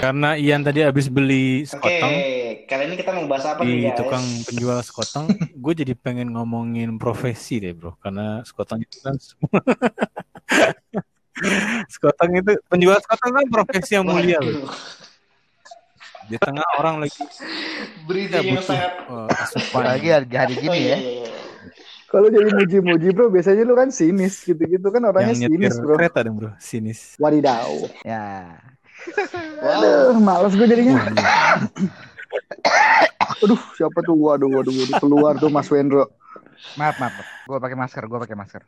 Karena Ian tadi habis beli Oke, sekoteng kali ini kita mau bahas apa di nih guys? tukang penjual sekoteng, gue jadi pengen ngomongin profesi deh bro, karena sekoteng itu kan semua. sekoteng itu penjual sekoteng kan profesi yang mulia loh. Di tengah orang lagi Bridging ya, yang butuh sangat asupan. Apalagi hari, hari Oh gini iya, ya. iya, iya. Kalau jadi muji-muji bro, biasanya lu kan sinis gitu-gitu kan orangnya yang nyetir sinis bro. kereta dong bro, sinis. Wadidaw. Ya. Wow. Aduh, males gue jadinya. Aduh, siapa tuh? Waduh, waduh, waduh. Keluar tuh Mas Wendro. Maaf, maaf. Gue pakai masker, gue pakai masker.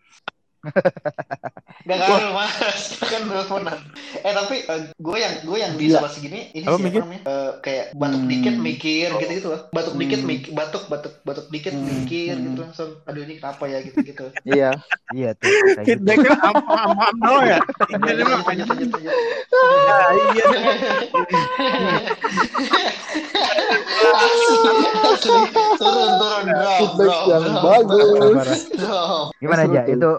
Gak ngaruh mas, kan teleponan. Eh tapi gue yang gue yang di Gila. sebelah segini ini Apa, siapa mikir? namanya? Eh, kayak batuk Hmm. dikit mikir gitu gitu loh. Batuk dikit Hmm. mikir, batuk batuk batuk dikit Hmm. mikir Hmm. gitu langsung. Aduh ini kenapa ya gitu gitu. Iya. Iya tuh. Gitu. Feedbacknya am-am doang ya. Ini dia mah lanjut lanjut lanjut. Iya. Turun turun bro, yang bagus. Gimana aja? Itu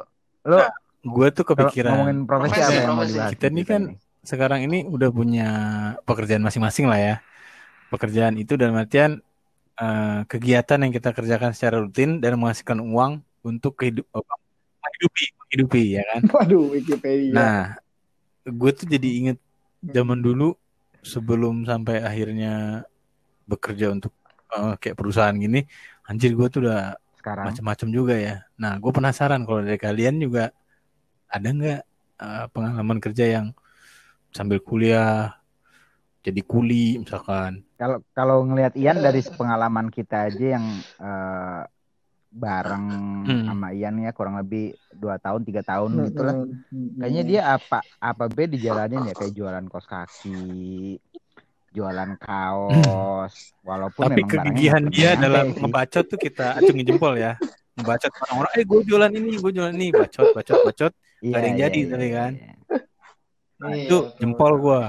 lo Gue tuh kepikiran ngomongin profesi Profesi, apa yang mau profesi. dibahas? Kita nih kan sekarang ini udah punya pekerjaan masing-masing lah ya. Pekerjaan itu dalam artian eh, kegiatan yang kita kerjakan secara rutin dan menghasilkan uang untuk kehidup oh, menghidupi, menghidupi ya kan. Waduh, Wikipedia. Nah, gue tuh jadi inget zaman dulu sebelum sampai akhirnya bekerja untuk eh, kayak perusahaan gini, anjir gue tuh udah sekarang. macam-macam juga ya. Nah, gue penasaran kalau dari kalian juga ada nggak eh, pengalaman kerja yang sambil kuliah jadi kuli misalkan. Kalau kalau ngelihat Ian dari pengalaman kita aja yang eh, bareng Hmm. sama Ian ya kurang lebih dua tahun tiga tahun gitu lah. Mm-mm. Kayaknya dia apa apa B dijalanin ya kayak jualan kos kaki, jualan kaos, walaupun Tapi memang kegigihan dia dalam sih. ngebacot tuh kita acungin jempol ya. Ngebacot orang-orang, eh gue jualan ini, gue jualan ini, bacot, bacot, bacot. Iya, ada yang iya, jadi iya, tadi iya, kan. iya. Nah, Iya, itu betul, jempol gue.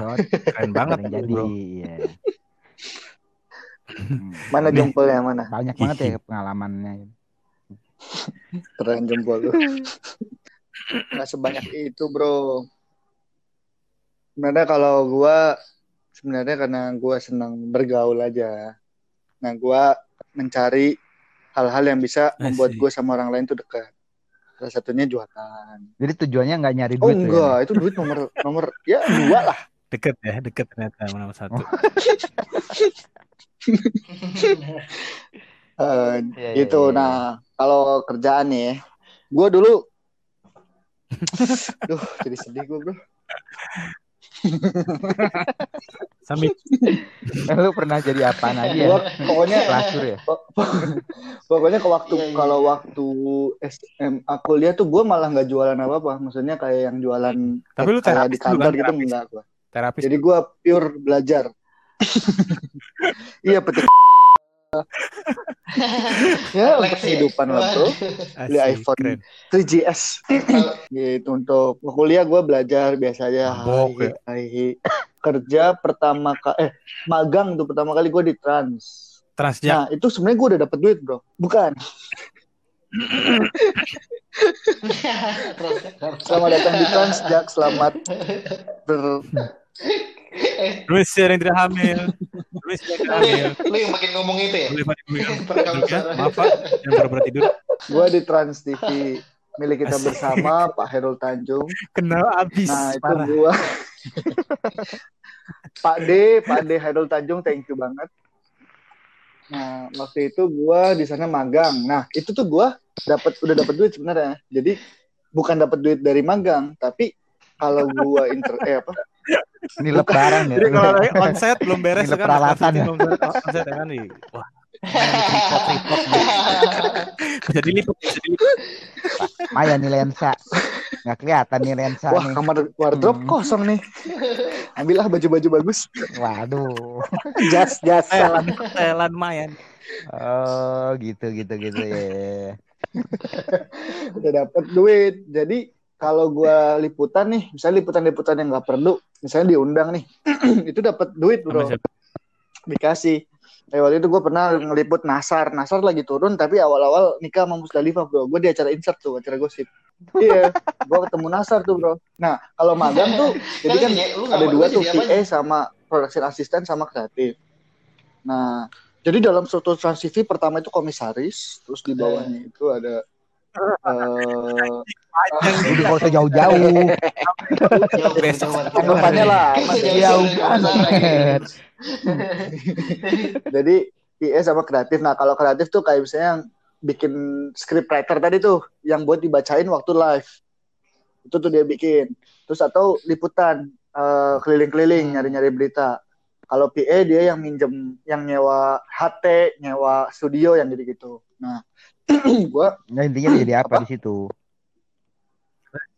Keren banget jadi. bro. Iya. Hmm. Mana jempolnya mana? Banyak banget ya pengalamannya. Keren jempol lu. Nggak sebanyak itu, bro. Sebenarnya kalau gua sebenarnya karena gua senang bergaul aja. Nah, gua mencari hal-hal yang bisa membuat gue sama orang lain tuh dekat. Salah satunya jualan. Jadi tujuannya nggak nyari Oh duit tuh ya? enggak, itu duit nomor nomor ya dua lah. Deket ya, deket ternyata sama nomor satu. Eh, Iya, iya, gitu. iya. Nah, kalau kerjaan nih, gue dulu, duh, jadi sedih gue bro. Sambil Eh, lu pernah jadi apaan aja ya? Gua pokoknya, Pelacur ya? po- po- pokoknya ke waktu Iya, iya. kalau waktu SMA kuliah tuh gue malah nggak jualan apa apa. Maksudnya kayak yang jualan Tapi lu kayak terapis di dulu kantor kan, gitu terapis. enggak gue. terapis. Jadi gue pure belajar. iya petik. ya untuk kehidupan lah bro. beli iPhone. keren. 3GS gitu untuk kuliah gue belajar biasa aja ya. Hai, hai. kerja pertama kali eh magang tuh pertama kali gue di trans Transjak. nah itu sebenarnya gue udah dapet duit bro bukan selamat datang di transjak selamat ber Luis yang tidak hamil. Luis yang tidak hamil. Lu yang makin ngomong itu ya? Ya, suara. maaf Pak, yang baru-baru tidur. gue di trans TV milik kita Asik. bersama Pak Herul Tanjung Kenal abis. nah itu parah. gue Pak D Pak D Herul Tanjung thank you banget Nah, waktu itu gua di sana magang. Nah, itu tuh gua dapat udah dapat duit sebenarnya. Jadi bukan dapat duit dari magang, tapi kalau gua inter eh apa? Ini lebaran ya. Jadi kalau lagi onset belum beres Ini kan peralatan ya? belum beres onset ya kan nih. Wah. Bisa diliput. Maya nih lensa. Nggak kelihatan nih lensa Wah, nih. kamar wardrobe Hmm. kosong nih. Ambillah baju-baju bagus. Waduh. Jas, jas. Telan, telan mayan. Oh, gitu gitu gitu ya. Udah dapat duit. Jadi kalau gua liputan nih, misalnya liputan-liputan yang nggak perlu, misalnya diundang nih, itu dapat duit bro. Dikasih. Eh, waktu itu gue pernah ngeliput Nasar. Nasar lagi turun, tapi awal-awal nikah sama Musdalifah, bro. Gue di acara insert tuh, acara gosip. iya, gue ketemu Nasar tuh, bro. Nah, kalau magang tuh, jadi kan Lu ada dua tuh? PA sama production assistant sama kreatif. Nah, jadi dalam struktur transisi pertama itu komisaris, terus di bawahnya itu ada Udah gak usah jauh-jauh. Jauh, Besok. jauh, jauh. Anggapannya lah, Jauh, banget. jadi PA sama kreatif. Nah, kalau kreatif tuh kayak misalnya yang bikin script writer tadi tuh yang buat dibacain waktu live. Itu tuh dia bikin. Terus atau liputan eh, keliling-keliling nyari-nyari berita. Kalau PA dia yang minjem yang nyewa HT, nyewa studio yang gitu-gitu. Nah, gua Nah, intinya lu jadi apa, Apa? di situ?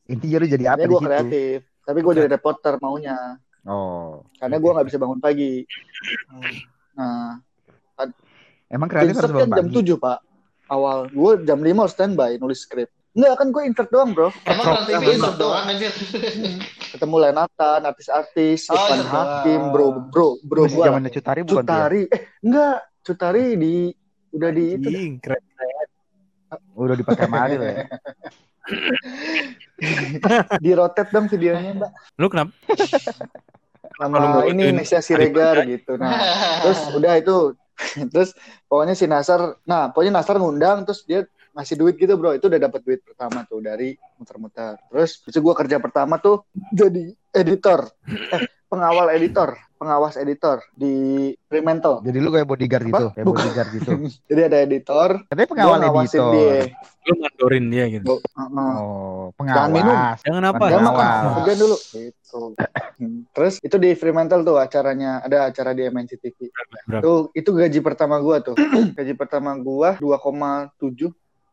Intinya lu jadi apa ini di gua situ? kreatif, tapi gua jadi reporter maunya Oh. karena gua nggak bisa bangun pagi. Nah, Emang kreatif harus kan bangun jam pagi? 7, Pak. Awal. Gue jam 5 harus standby nulis skrip. Enggak, kan gue insert doang, bro. Emang kalau TV insert doang anjir. Ketemu Lenatan, artis-artis, Oh, Irfan insert Hakim, bro, bro, bro Masih gue. zamannya Cutari bukan? Cutari. Eh, enggak. Cutari di udah di itu. Keren. Udah dipakai sama Ariel ya? Di rotate dong videonya, Mbak. Lu kenapa? Sama ini Nesya Siregar gitu. Nah, terus udah itu. terus pokoknya si Nasar, nah pokoknya Nasar ngundang terus dia ngasih duit gitu bro itu udah dapat duit pertama tuh dari muter-muter terus itu gue kerja pertama tuh jadi editor eh pengawal editor pengawas editor di Fremantle Jadi lu kayak bodyguard gitu, kayak Bukan. bodyguard gitu. jadi ada editor gue pengawal editor. dia Lu mandorin dia gitu. Gua- Heeh. Oh, Jangan minum. pengawas. Jangan apa? Jangan Pengawas. makan, kerjaan dulu. Gitu. Hmm. Terus itu di Fremantle tuh acaranya, ada acara di MNC TV. Berapa? Tuh, itu gaji pertama gua tuh. gaji pertama gua 2,7.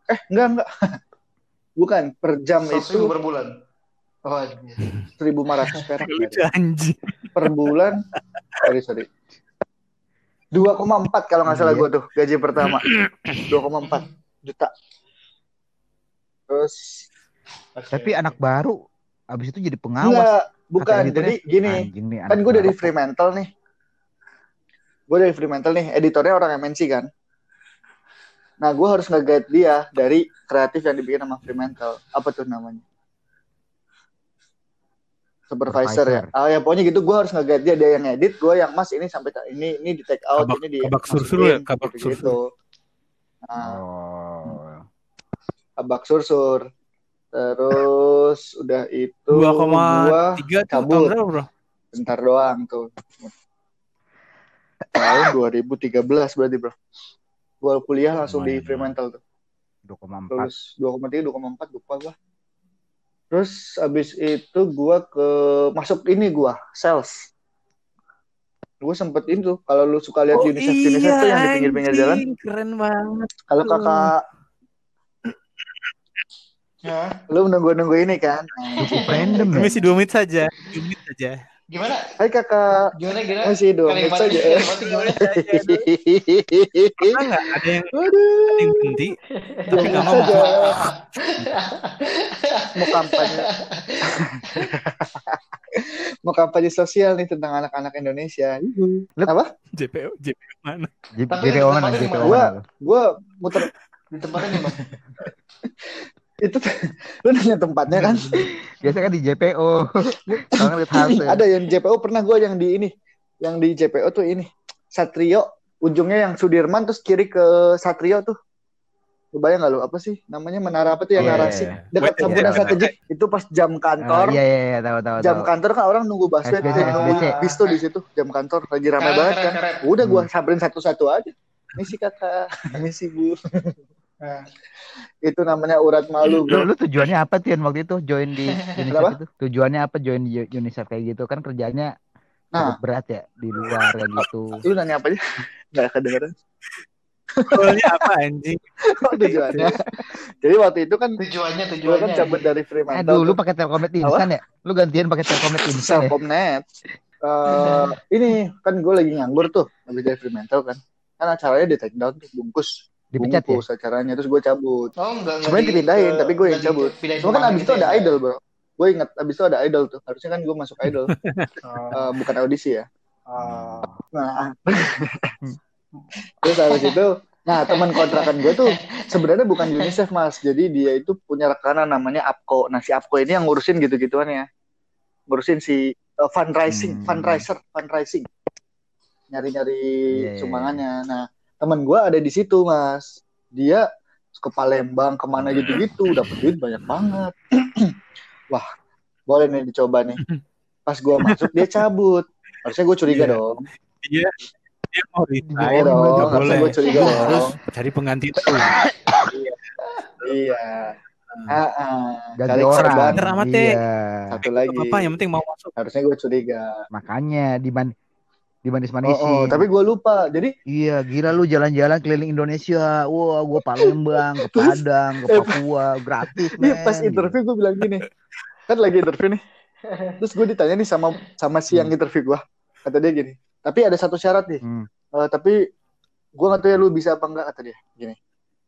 Eh, enggak enggak. Bukan, per jam itu per bulan. Oh, anjir. 1.500 perak. Lucu anjing. Per bulan. Sorry, sorry. 2,4 kalau nggak salah Iya. gua tuh gaji pertama. 2,4 juta. Terus Tapi anak baru abis itu jadi pengawas. enggak, bukan. Kata editornya, Jadi gini, Anjing nih kan gue dari. Fremantle nih gue dari Fremantle nih editornya orang MNC kan nah gue harus nge-guide dia dari kreatif yang dibikin sama Fremantle apa tuh namanya supervisor, ya Supervisor. ah ya pokoknya gitu gue harus nge-guide dia dia yang edit gue yang mas ini sampai ini ini di take out Kabak- ini di kabak sursur ya, kabak gitu nah Oh. kabak sursur terus udah itu Dua gua koma tiga tuh tahun cabut. berapa bro? bentar doang tuh. Tahun 2013 berarti bro. Gua kuliah langsung di Lumayan. Fremantle tuh. 2,4. Terus 2,3, 2,4 lupa gua. Terus abis itu gua ke masuk ini gua sales. Gue sempet ini tuh kalau lu suka lihat Oh, UNICEF UNICEF tuh yang di pinggir-pinggir jalan. Keren banget. Kalau kakak Ya. lu nunggu-nunggu ini kan. Cukup random ya. Permisi dua menit saja. Dua menit saja. Gimana? Hai kakak, Gimana gimana? masih menit Kalimat saja. kalimatnya gimana? Pernah nggak ada yang ada yang berhenti tapi nggak saja. Mau kampanye. mau kampanye sosial nih tentang anak-anak Indonesia. Apa? JPO, JPO mana? JPO mana? JPO? Gua mana? lu? gue muter Di tempatnya di mana? itu lu nanya tempatnya kan? Biasa kan di JPO. Ada yang JPO pernah gue yang di ini, yang di JPO tuh ini Satrio. Ujungnya yang Sudirman terus kiri ke Satrio tuh. Lu bayang gak lu apa sih namanya menara apa tuh yang Iya, narasi? iya, dekat Sampurna iya, Strategik itu pas jam Ah, kantor iya iya iya tahu tahu jam tahu. kantor kan orang nunggu SBC, tuh, nunggu bis tuh di situ jam kantor. Lagi ramai banget kan. udah gua Hmm. samperin satu-satu aja. Misi kakak misi bu Nah, itu namanya urat malu Lu, bro lu tujuannya apa Tian waktu itu join di UNICEF itu? Tujuannya apa join di UNICEF kayak gitu kan kerjanya Nah. cukup berat ya di luar kayak gitu. lu nanya apa aja nggak kedengeran Soalnya apa anjing? tujuannya jadi waktu itu kan tujuannya gua tujuannya. kan cabut dari Fremantle Aduh, lu pakai Telkomnet instan ya? Lu gantian pakai Telkomnet instan ya? Telkomnet Eh, ini kan gue lagi nganggur tuh habis dari Fremantle kan kan acaranya di take down tuh bungkus Dipecat ya? bungkus acaranya terus gue cabut Oh, enggak, Sebenarnya di- dipindahin, ke- tapi gue yang cabut. Cuma kan abis gitu itu ada idol bro gue inget abis itu ada idol tuh harusnya kan gue masuk idol. Eh, bukan audisi ya Oh. nah terus habis itu nah teman kontrakan gue tuh sebenarnya bukan UNICEF mas jadi dia itu punya rekanan namanya Apko nah si Apko ini yang ngurusin gitu-gituan ya ngurusin si eh, fundraising, Hmm. fundraiser, fundraising. Nyari-nyari Iya, iya, sumbangannya. Nah, teman gue ada di situ, Mas. Dia ke Palembang, ke mana gitu-gitu, dapat duit banyak banget. Wah, boleh nih dicoba nih. Pas gue masuk dia cabut. Harusnya gue curiga Iya. dong. Dia dia mau Iya resign, dong, nggak harusnya gue curiga harus dong. cari pengganti tuh. Iya. Ah, ah. Gaji Cari orang. Iya. Satu lagi. Apa yang penting mau masuk. Harusnya gue curiga. Makanya diban dimanis Oh, manisin. oh, tapi gue lupa. Jadi Iya, gila lu jalan-jalan keliling Indonesia. Wah, gua Palembang, ke Padang, ke eh, Papua, gratis, Iya pas interview gue bilang gini, kan lagi interview nih. Terus gue ditanya nih sama sama si yang interview gue, kata dia gini. Tapi ada satu syarat nih. Hmm. Eh, tapi gue nggak tahu ya lu bisa apa enggak kata dia. Gini,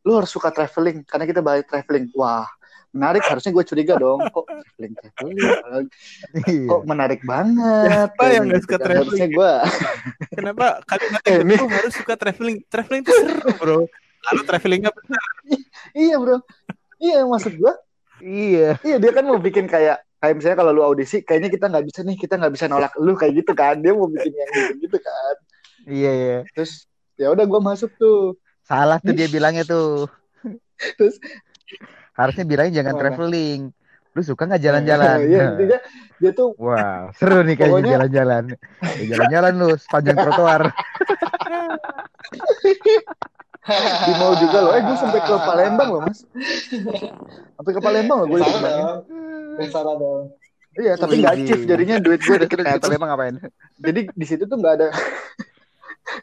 lu harus suka traveling karena kita balik traveling. Wah menarik harusnya gue curiga dong kok traveling traveling Iya. kok menarik banget Siapa yang Gitu suka kan. traveling? harusnya gue Kenapa kalimat Eh, itu harus suka traveling? Traveling itu seru, Bro. Lalu travelingnya benar. iya bro iya maksud gue Iya. Iya dia kan mau bikin kayak kayak misalnya kalau lu audisi kayaknya kita nggak bisa nih kita nggak bisa nolak lu kayak gitu kan dia mau bikin yang gitu gitu kan Iya, iya. terus ya udah gue masuk tuh Salah tuh dia bilangnya tuh. Terus? Harusnya bilangnya jangan Mana? traveling. Lu suka nggak jalan-jalan? Iya intinya dia tuh Wah, seru nih kayaknya Pokoknya- jalan-jalan. Ya, jalan-jalan lu sepanjang trotoar. di mau juga loh eh gue sampai ke Palembang loh mas sampai ke Palembang loh gue ikut dong. Iya tapi nggak achieve jadinya duit gue udah di Palembang ngapain? jadi di situ tuh nggak ada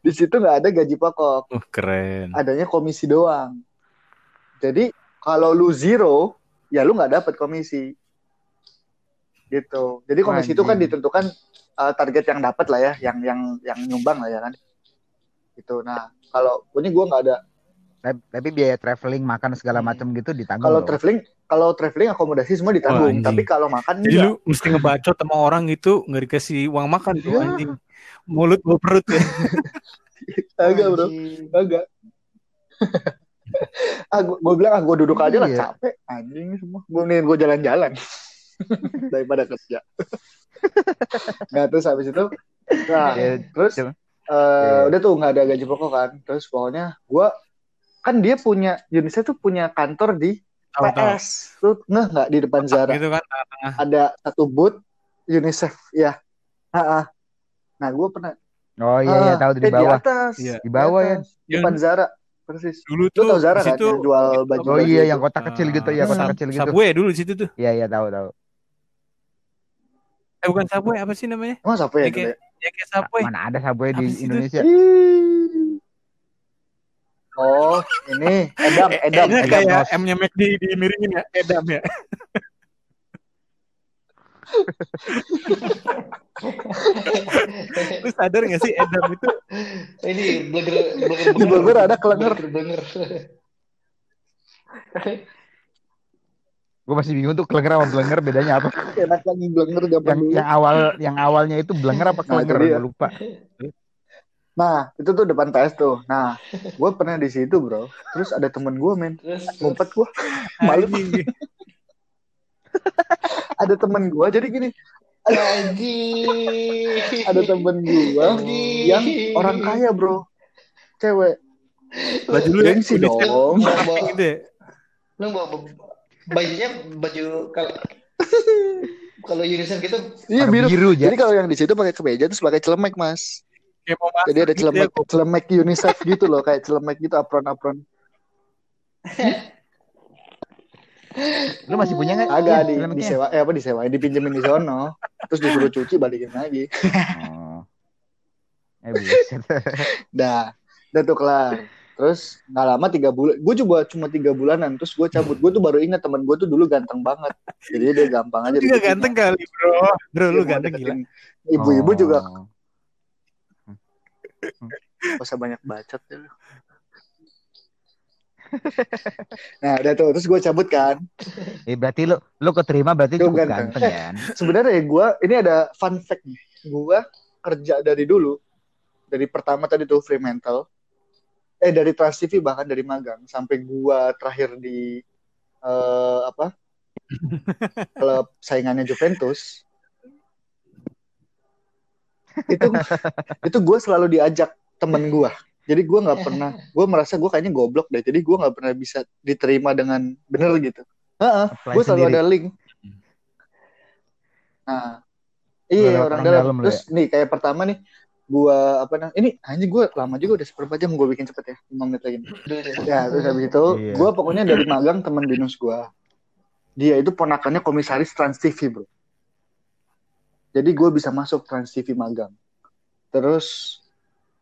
di situ nggak ada gaji pokok Uh, keren. adanya komisi doang jadi kalau lu zero ya lu nggak dapet komisi. Gitu. Jadi komisi itu kan ditentukan uh, target yang dapat lah ya yang yang yang nyumbang lah ya kan. Gitu. Nah kalau punya gue nggak ada. Tapi, tapi biaya traveling, makan segala macam gitu ditanggung. kalau traveling kalau traveling akomodasi semua ditanggung. Anjing. tapi kalau makan Jadi enggak. lu mesti ngebacot sama orang gitu nggak dikasih uang makan tuh Iya. anjing. Mulut bawa perut ya. agak bro. Agak ah gue bilang ah gue duduk aja lah Iya. capek anjing semua gue nih gue jalan-jalan daripada kerja nah terus habis itu nah Ya, terus eh, Iya. udah tuh nggak ada gaji pokok kan terus pokoknya gue kan dia punya UNICEF tuh punya kantor di tahu. PS tuh ngeh nggak di depan Zara Gitu kan ada satu booth UNICEF ya Ah, ah. nah gue pernah Oh iya iya ah, tahu tuh di eh, bawah. atas Iya. Di bawah ya. atas. depan Zara persis dulu lu tuh tau Zara di kan situ yang jual baju Oh iya yang kotak kecil gitu ya, kotak kecil gitu. Subway dulu di situ tuh. Iya iya tahu tahu. Eh bukan Subway apa sih namanya? emang siapa ya Yang kayak, kayak Subway. Mana ada Subway di? Indonesia? Oh, ini Edam, Edam, Ini Edam. kayak Nos. M-nya McD di miringin ya, Edam ya. Lu sadar gak sih Edam itu Ini blogger blogger Di Bogor ada kelenger. Blogger. Gue masih bingung tuh kelenger sama blenger bedanya apa? Enak kan blenger zaman Yang yang awal yang awalnya itu blenger apa kelenger? dia. Gue lupa. Nah, itu tuh depan PS tuh. Nah, gue pernah di situ, bro. Terus ada temen gue, men. Ngumpet gue. Malu. Ada temen gue, jadi gini. Anjing. Ada temen gue yang orang kaya, bro. Cewek. Baju lu ya, Gengsi udah dong. camping gitu ya. Lu bawa bajunya baju kalau kalau unisex gitu Iya, biru. biru. Jadi kalau yang di situ pakai kemeja terus pakai celemek, Mas. Kayak mau masak Jadi ada gitu celemek, ya, celemek UNICEF gitu loh, kayak celemek gitu apron-apron. Lu masih punya nggak? Agak Iya, di, celemeknya? disewa, eh apa disewain, dipinjemin di sono. Terus disuruh cuci balikin lagi. Oh. Eh buset. Dah, udah tuh kelar. Terus nggak lama tiga bulan, gue coba cuma tiga bulanan. Terus gue cabut, gue tuh baru ingat teman gue tuh dulu ganteng banget. Jadi dia gampang aja. Juga ganteng kali, Bro. Bro, Dia lu ganteng gila. Ibu-ibu juga Oh. gak usah banyak bacot ya lu. Nah, udah tuh. Terus gue cabut kan. Eh berarti lu lu keterima berarti cukup ganteng. ganteng kan? Sebenarnya ya gue, ini ada fun fact nih. Gue kerja dari dulu. Dari pertama tadi tuh Fremantle. Eh, dari Trans TV bahkan dari magang. Sampai gue terakhir di eh, apa klub saingannya Juventus itu itu gue selalu diajak temen gue jadi gue nggak pernah gue merasa gue kayaknya goblok deh. Jadi gue nggak pernah bisa diterima dengan bener gitu. Apply gue selalu sendiri. ada link. Nah iya orang orang dalam, dalam terus nih kayak pertama nih gue apa namanya ini anjing gue lama juga udah seberapa jam gue bikin cepet ya? 5 menit lagi ya terus habis itu Iya. gue pokoknya dari magang teman binus gue dia itu ponakannya komisaris Trans TV bro. Jadi gue bisa masuk Trans TV magang. Terus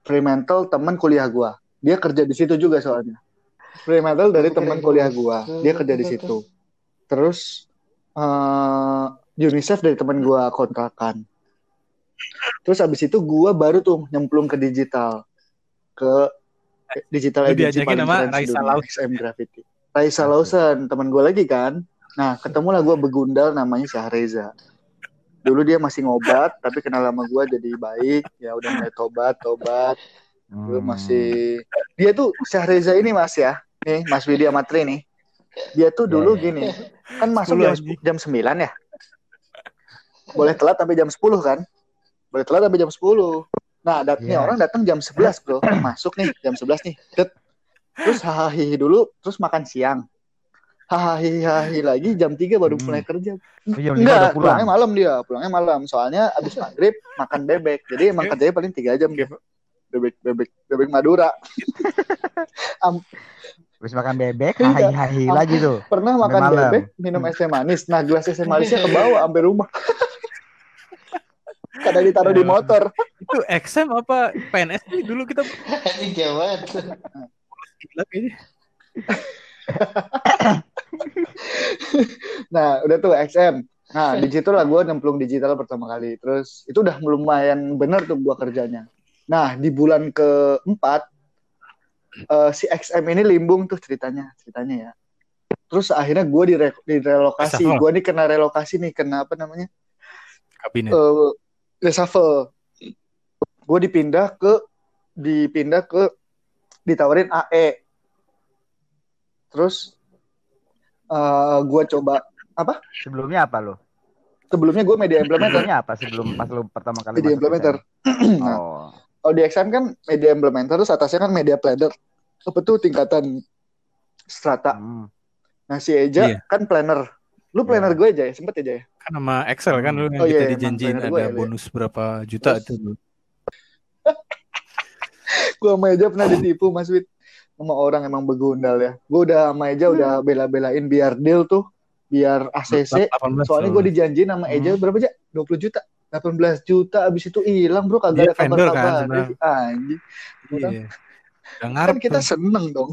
Fremantle teman kuliah gue dia kerja di situ juga soalnya. Fremantle dari teman kuliah gue dia kerja di situ. Terus eh UNICEF dari teman gue kontrakan. Terus habis itu gue baru tuh nyemplung ke digital. Ke digital Lu agency paling sama keren Raisa. XM Graffiti. Raisa Lawson teman gue lagi kan. Nah ketemulah gue begundal namanya Syahreza dulu dia masih ngobat tapi kenal sama gue jadi baik. Ya udah mulai tobat tobat. Gue Hmm. masih dia tuh Syahreza ini mas ya. Nih Mas Widya Matri nih. Dia tuh dulu Ya, ya. gini kan masuk 10 jam, jam 9 ya? Boleh telat sampai jam 10 kan? Boleh telat sampai jam 10 nah dat nih Ya. orang datang jam 11 bro. Masuk nih jam 11 nih. Det. terus hahaha dulu terus makan siang hahaha lagi jam 3 baru Hmm. mulai kerja Oh, jam udah enggak pulang. pulangnya malam dia pulangnya malam soalnya abis maghrib makan bebek jadi emang kerjanya paling tiga jam bebek bebek bebek Madura Terus makan bebek, Iya. hahi-hahi lagi tuh. pernah Sampai makan malam. bebek minum es teh manis nah gelas es teh manisnya ke bawah sampai rumah kadang ditaruh di motor Itu XM apa PNS sih dulu kita Anjing jawab. gila kayaknya. nah udah tuh XM nah di situ lah gue nyemplung digital pertama kali. Terus itu udah lumayan bener tuh gue kerjanya. Nah di bulan keempat eh, si XM ini limbung tuh ceritanya ceritanya ya. Terus akhirnya gue dire direlokasi. Gue nih kena relokasi nih kena apa namanya? Kabinet. eh reshuffle. Gue dipindah ke dipindah ke ditawarin AE. Terus eh gue coba Sebelumnya apa lo? sebelumnya gue media implementer. Sebelumnya apa sebelum pas lo pertama kali Media implementer. Nah, Oh. kalau di XM kan media implementer terus atasnya kan media planner. Apa tuh tingkatan strata. Hmm. Nah si Eja Iya. kan planner. Lu planner Iya. gue aja ya, sempet aja ya. Kan sama Excel kan dulu yang Oh, iya, kita emang dijanjiin planner ada gue ya, Lu ya. bonus berapa juta Terus- itu dulu. Gue sama Eja pernah ditipu Mas Wid sama orang emang begundal ya. Gue udah sama Eja udah bela-belain biar deal tuh, biar ACC. 18 Soalnya gue dijanjiin sama Eja Hmm. berapa aja? 20 juta. 18 juta abis itu hilang bro kagak Dia ada vendor kan kabar-kabar. sebenarnya. Anjing. Kan, Iya. Udah ngarep kan kita seneng dong.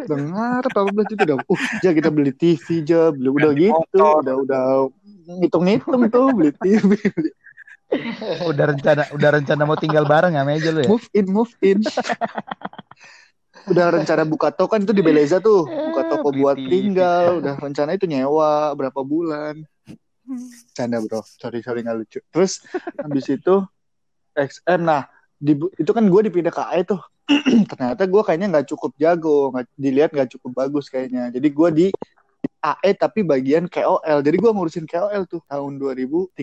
Dengar 18 juta udah. Uh, ja kita beli TV ja, beli udah gitu, motor. udah udah ngitung-ngitung tuh beli TV. beli- Udah rencana udah rencana mau tinggal bareng sama aja lo ya? Move in, move in. Udah rencana buka toko kan itu di Beleza tuh, buka toko buat tinggal, udah rencana itu nyewa berapa bulan. Canda bro, sorry sorry nggak lucu. Terus habis itu XM, nah di, itu kan gue dipindah ke AE tuh. Ternyata gue kayaknya nggak cukup jago, nggak dilihat nggak cukup bagus kayaknya. Jadi gue di AE tapi bagian KOL. Jadi gue ngurusin KOL tuh tahun 2013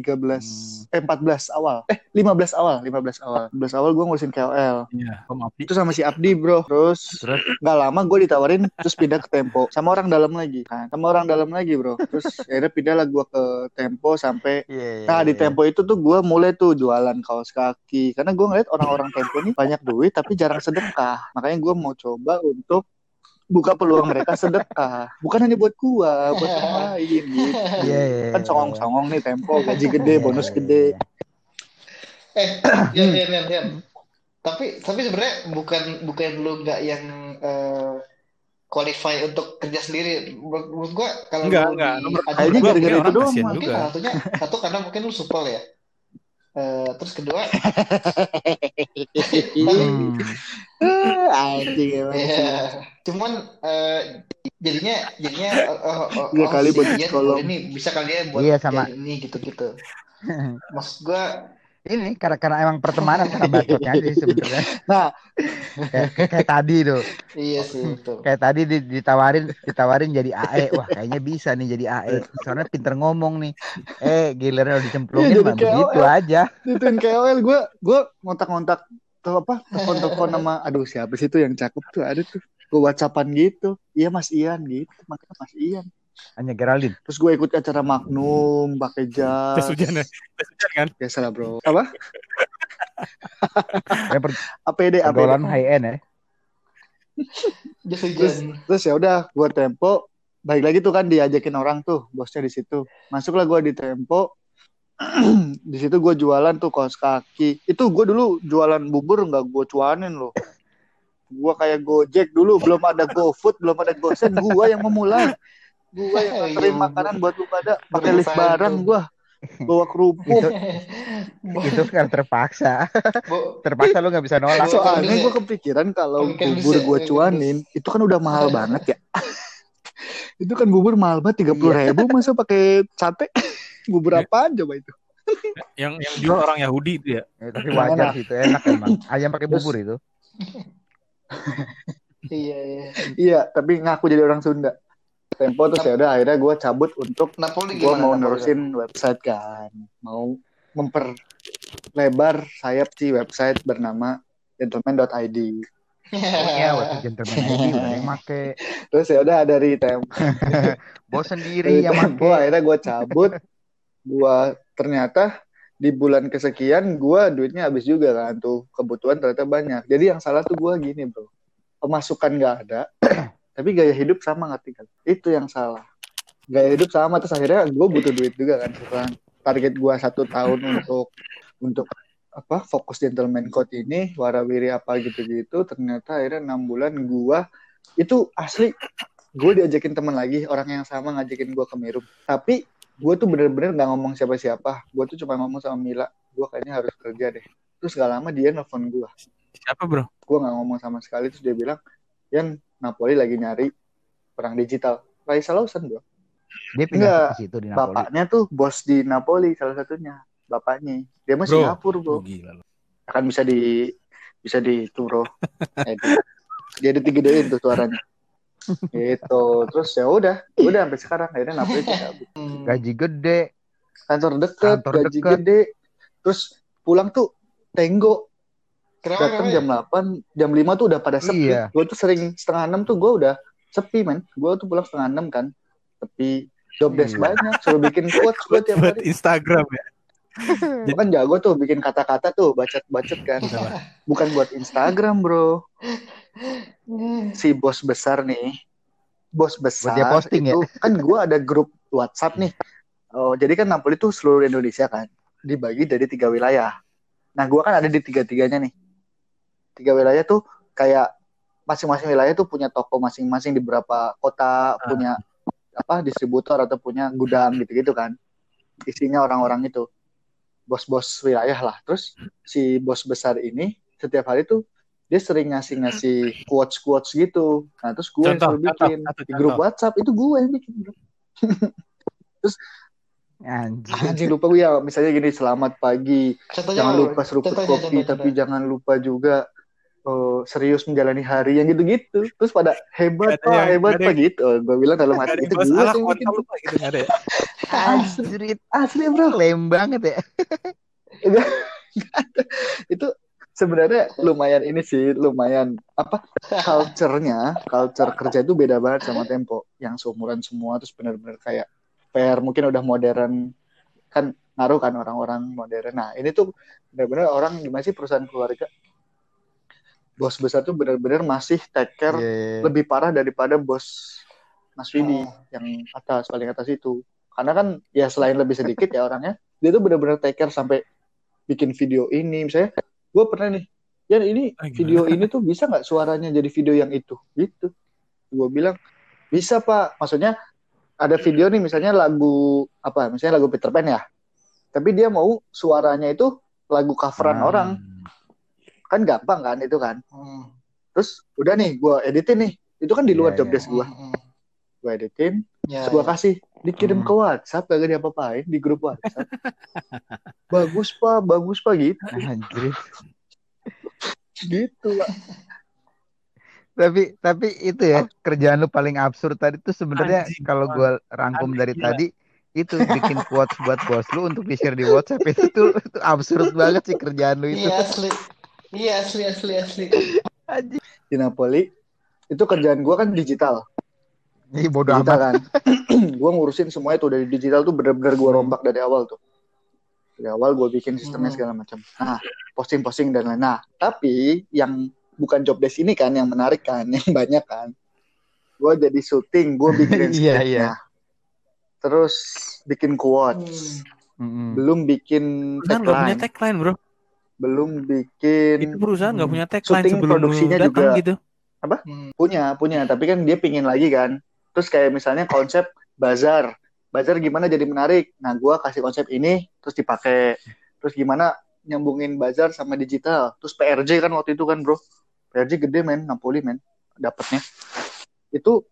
eh 14 awal. Eh 15 awal, 15 awal. 15 awal gue ngurusin KOL. Iya, Abdi. Itu sama si Abdi, Bro. Terus nggak lama gue ditawarin terus pindah ke Tempo sama orang dalam lagi. Kan, sama orang dalam lagi, Bro. Terus akhirnya pindah lah gue ke Tempo sampai Iya, iya, Nah di iya. Tempo itu tuh gue mulai tuh jualan kaos kaki karena gue ngeliat orang-orang Tempo ini banyak duit tapi jarang sedekah makanya gue mau coba untuk buka peluang mereka sedekah bukan hanya buat gue buat yang lain gitu. Iya, iya, kan iya. songong-songong nih Tempo gaji gede Iya, bonus iya, gede iya. Eh, Yan, Yan, Yan, Yan. Tapi tapi sebenarnya bukan bukan lu nggak yang eh, qualify untuk kerja sendiri. Menurut gua kalau Enggak, enggak. di Nomor gua gara-gara itu orang doang, mungkin satunya satu karena mungkin lu supel ya. Eh, terus kedua, Hmm. anjing emang sih. ya, cuman eh, jadinya jadinya oh, oh, Iya oh, kali buat psikolog. ini bisa kali ya buat Iya, sama. ini gitu-gitu. Maksud gua Ini karena karena emang pertemanan karena bacotnya aja sih sebenarnya. Nah, Kayak, kayak tadi tuh. Iya sih itu. Kayak tadi di- ditawarin ditawarin jadi AE. Wah, kayaknya bisa nih jadi AE. Soalnya pinter ngomong nih. Eh, giliran udah dicemplungin KOL. begitu aja. Dituin KOL gue gue ngontak-ngontak tuh apa telepon-telepon nama aduh siapa sih itu yang cakep tuh ada tuh gue whatsappan gitu iya mas Ian gitu makanya mas Ian Hanya Geraldine. terus gue ikut acara Magnum pakai jas Tes hujan ya. Tes hujan kan. biasa lah bro apa APD APD high end ya. Jas terus hujan. terus ya udah gue tempo baik lagi tuh kan diajakin orang tuh bosnya di situ masuklah gue di tempo di situ gue jualan tuh kaos kaki itu gue dulu jualan bubur nggak gue cuanin loh gue kayak gojek dulu belum ada GoFood belum ada GoSend gue yang memulai gue yang nganterin Iya, makanan buat lu pada pakai lift barang gue bawa kerupuk Itu kan terpaksa. Bo- Terpaksa lu nggak bisa nolak. So- soalnya gue kepikiran kalau bubur gue kan cuanin itu kan udah mahal banget ya itu kan bubur mahal banget tiga puluh ribu masa pakai sate bubur apaan coba itu Yang yang jual orang Yahudi itu ya. Ya, tapi wajar sih itu enak emang. Ayam pakai bubur itu. Iya iya. iya tapi ngaku jadi orang Sunda tempo terus ya udah akhirnya gue cabut untuk Napoli gue gimana? mau Napoli? nerusin website kan mau memperlebar sayap si website bernama gentleman.id Iya, waktu gentleman ID udah yang make. terus ya udah dari tempo Bos dari sendiri yang tempo make. akhirnya gue cabut gue ternyata di bulan kesekian gue duitnya habis juga kan tuh kebutuhan ternyata banyak jadi yang salah tuh gue gini bro pemasukan nggak ada tapi gaya hidup sama ngerti kan itu yang salah. Gaya hidup sama terus akhirnya gue butuh duit juga kan sekarang target gue satu tahun untuk untuk apa fokus gentleman code ini warawiri apa gitu-gitu ternyata akhirnya enam bulan gue itu asli gue diajakin teman lagi orang yang sama ngajakin gue ke Merum tapi gue tuh bener-bener nggak ngomong siapa-siapa. Gue tuh cuma ngomong sama Mila gue kayaknya harus kerja deh. Terus gak lama dia nelfon gue Siapa bro? gue nggak ngomong sama sekali terus dia bilang Yan Napoli lagi nyari orang digital Raisa Lawson bro Dia pindah Enggak. ke situ di Napoli. bapaknya tuh bos di Napoli salah satunya bapaknya dia Bro. Singapura bro Oh, gila akan bisa di bisa di edit dia digedein tuh suaranya gitu terus ya udah udah sampai sekarang akhirnya Napoli cabut. Gaji gede. kantor deket Kantor gaji deket. gede terus pulang tuh tenggo Kenapa? datang kenapa? jam 8 jam 5 tuh udah pada sepi. Iya. gue tuh sering setengah enam tuh gue udah sepi men. Gue tuh pulang setengah enam kan. Sepi. Job desk Iya. banyak suruh bikin quotes gue tiap Buat hari. Instagram ya. Gua kan jago tuh bikin kata-kata tuh bacot-bacot kan. Bukan buat Instagram bro. Si bos besar nih. Bos besar dia posting itu kan gue ada grup WhatsApp nih. Oh jadi kan Napoli tuh seluruh Indonesia kan. Dibagi dari tiga wilayah. Nah gue kan ada di tiga-tiganya nih tiga wilayah tuh kayak masing-masing wilayah tuh punya toko masing-masing di beberapa kota punya apa distributor atau punya gudang gitu-gitu kan isinya orang-orang itu bos-bos wilayah lah terus si bos besar ini setiap hari tuh dia sering ngasih-ngasih quotes-quotes gitu. Nah, terus gue yang Contoh, contoh, bikin satu di grup contoh. WhatsApp itu gue yang bikin. bro. Anjir. Anjing lupa gue ya, misalnya gini, selamat pagi, Contohnya jangan lupa seruput Contohnya, kopi, contohnya, tapi contohnya. jangan lupa juga eh, serius menjalani hari yang gitu-gitu. Terus pada hebat pak, yang- hebat nggak ada pak gitu. Oh, gue bilang dalam hati itu gue yang bikin. lupa gitu ada ya. Anjir. Asli bro, Lem banget ya. itu sebenarnya lumayan ini sih, lumayan apa culture-nya, culture kerja itu beda banget sama Tempo yang seumuran semua terus benar-benar kayak fair, mungkin udah modern kan ngaruh kan orang-orang modern. Nah, ini tuh benar-benar orang gimana sih perusahaan keluarga bos besar tuh benar-benar masih take care Iya. lebih parah daripada bos Mas Widi Oh. yang atas paling atas itu. Karena kan ya selain lebih sedikit ya orangnya, dia tuh benar-benar take care sampai bikin video ini misalnya gue pernah nih ya ini Ah, video ini tuh bisa nggak suaranya jadi video yang itu gitu gue bilang bisa pak maksudnya ada video nih misalnya lagu apa misalnya lagu Peter Pan ya tapi dia mau suaranya itu lagu coveran Hmm. orang kan gampang kan itu kan Hmm. terus udah nih gue editin nih itu kan di luar Iya, job iya. desk gue Hmm, hmm. gue editin Ya, terus gue ya. kasih dikirim Hmm. ke WhatsApp gak diapa-apain di grup WhatsApp bagus pak bagus pak gitu Anjir. gitu lah Tapi tapi itu ya kerjaan lu paling absurd tadi tuh sebenarnya Anjing, kalau gua rangkum Aneh, dari gila. tadi itu bikin quotes buat bos lu untuk di share di WhatsApp itu tuh itu absurd banget sih kerjaan lu itu. Iya asli. Iya asli asli asli. Di Napoli itu kerjaan gua kan digital Ih bodo digital amat. kan gua ngurusin semuanya tuh dari digital tuh bener-bener gua rombak dari awal tuh dari awal gua bikin sistemnya Hmm. segala macam nah posting-posting dan lain nah tapi yang bukan job desk ini kan yang menarik kan yang banyak kan gua jadi syuting gua bikinin Iya, iya. terus bikin quotes Hmm. Mm-mm. belum bikin Perusahaan nggak punya tagline tagline bro. Belum bikin Itu perusahaan nggak punya tagline Syuting sebelum lu produksinya datang juga. gitu. Hmm. punya punya. Tapi kan dia pingin lagi kan. Terus kayak misalnya konsep bazar. Bazar gimana jadi menarik? Nah gua kasih konsep ini terus dipakai. Terus gimana nyambungin bazar sama digital? Terus PRJ kan waktu itu kan bro. PRJ gede men. Napoli men. Dapatnya. Itu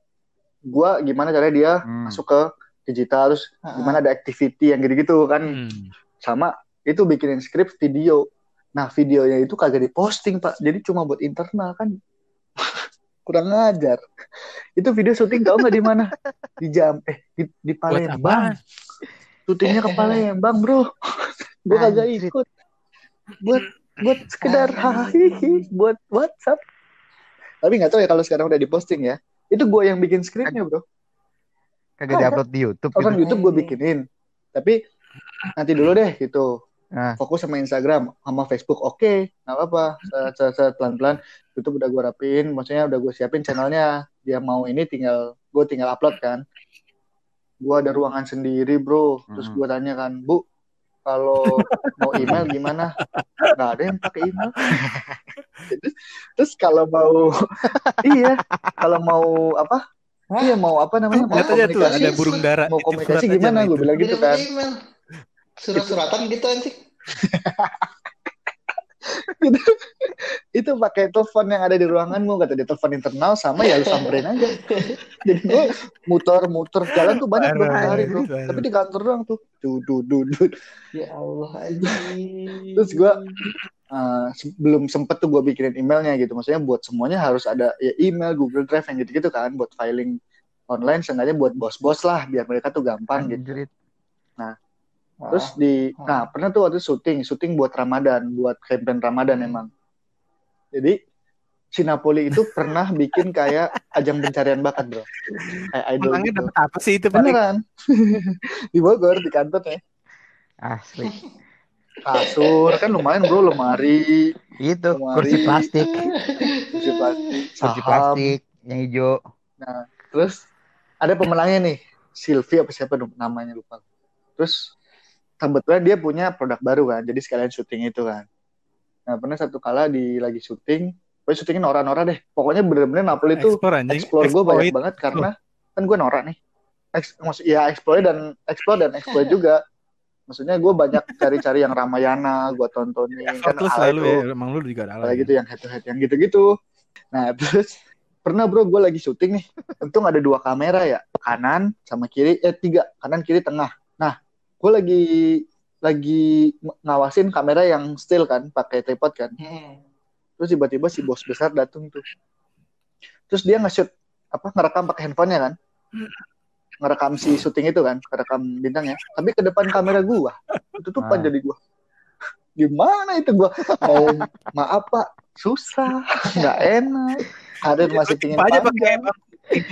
gua gimana caranya dia Hmm. masuk ke digital. Terus Ah. gimana ada activity yang gitu-gitu kan. Hmm. sama itu bikinin skrip video nah videonya itu kagak diposting pak. Jadi cuma buat internal kan. Kurang ngajar. Itu video syuting tau nggak di mana? Di jam eh di, di Palembang. syutingnya ke Palembang bro. Gue kagak ikut. Buat buat sekedar hahihi buat WhatsApp. Tapi nggak tahu ya kalau sekarang udah diposting ya. Itu gue yang bikin skripnya bro. Kagak diupload di YouTube orang gitu. YouTube gue bikinin. Tapi nanti dulu deh gitu Nah. fokus sama Instagram sama Facebook. Oke nggak apa-apa. Pelan-pelan. YouTube udah gue rapin maksudnya udah gue siapin channelnya. Dia mau ini tinggal gue tinggal upload kan. Gue ada ruangan sendiri bro. Terus Hmm. gue tanya kan bu kalau mau email gimana? Nggak ada yang pakai email. Terus, terus kalau mau iya kalau mau apa? Hah? iya mau apa namanya? Mau Lihat aja tuh komunikasi. ada burung dara. mau komunikasi gimana? gue bilang gitu kan. Email. Surat-suratan gitu anjing. itu, itu pakai telepon yang ada di ruanganmu kata dia telepon internal sama ya lu samperin aja jadi gue muter-muter jalan tuh banyak bro Parah, hari bro tapi di kantor doang tuh duh duh duh duh. Ya Allah anjing. Terus gua, Uh, belum sempet tuh gue bikinin emailnya gitu maksudnya buat semuanya harus ada ya email Google Drive yang gitu-gitu kan buat filing online sengaja buat bos-bos lah biar mereka tuh gampang gitu Anjrit. Terus di nah pernah tuh waktu syuting syuting buat Ramadan buat campaign Ramadan Hmm. emang. Jadi si Napoli itu pernah bikin kayak ajang pencarian bakat bro. Kayak idol Menangnya gitu. dapat apa sih itu beneran. Di Bogor di kantornya Asli. kasur kan lumayan bro lemari. Itu Lemari. kursi plastik, kursi plastik. Kursi saham. plastik yang hijau. terus ada pemenangnya nih. Sylvie apa siapa dong namanya lupa. Terus kebetulan dia punya produk baru kan jadi sekalian syuting itu kan. Nah pernah satu kala di lagi syuting gue syutingin Nora-Nora deh. Pokoknya bener-bener Napoli itu Explore explore gue banyak banget karena kan gue Nora nih. Ex, maksud ya explore dan explore dan exploit juga. Maksudnya gue banyak cari-cari yang Ramayana gue tontonin kan Effortless ala selalu itu. ya. Emang lu juga ada gitu yang head to head yang gitu-gitu. Nah terus pernah bro gue lagi syuting nih, untung ada dua kamera ya, kanan sama kiri, eh tiga, kanan kiri tengah. Nah gue lagi lagi ngawasin kamera yang still kan, pakai tripod kan. Hmm. Terus tiba-tiba si bos besar datang tuh. Terus dia nge-shoot apa ngerekam pakai handphonenya kan, ngerekam si syuting itu kan, ngerekam bintangnya. Tapi ke depan kamera gua, ketutupan Ah. jadi gua. Gimana itu gua mau maaf pak, susah, nggak enak. Karir masih pingin aja pakai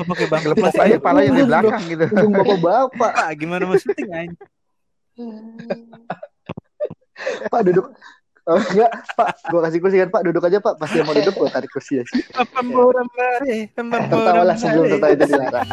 pakai bang. Lepas aja pala yang di belakang gitu. Punggung bapak-bapak, Pak, gimana mau syuting anjing? Pak duduk. Oh, enggak, Pak, gua kasih kursi kan, Pak, duduk aja, Pak. Pasti yang mau duduk, gua tarik kursi ya. Pemboram bare, pemboram Tertawa lah sebelum tertawa itu dilarang.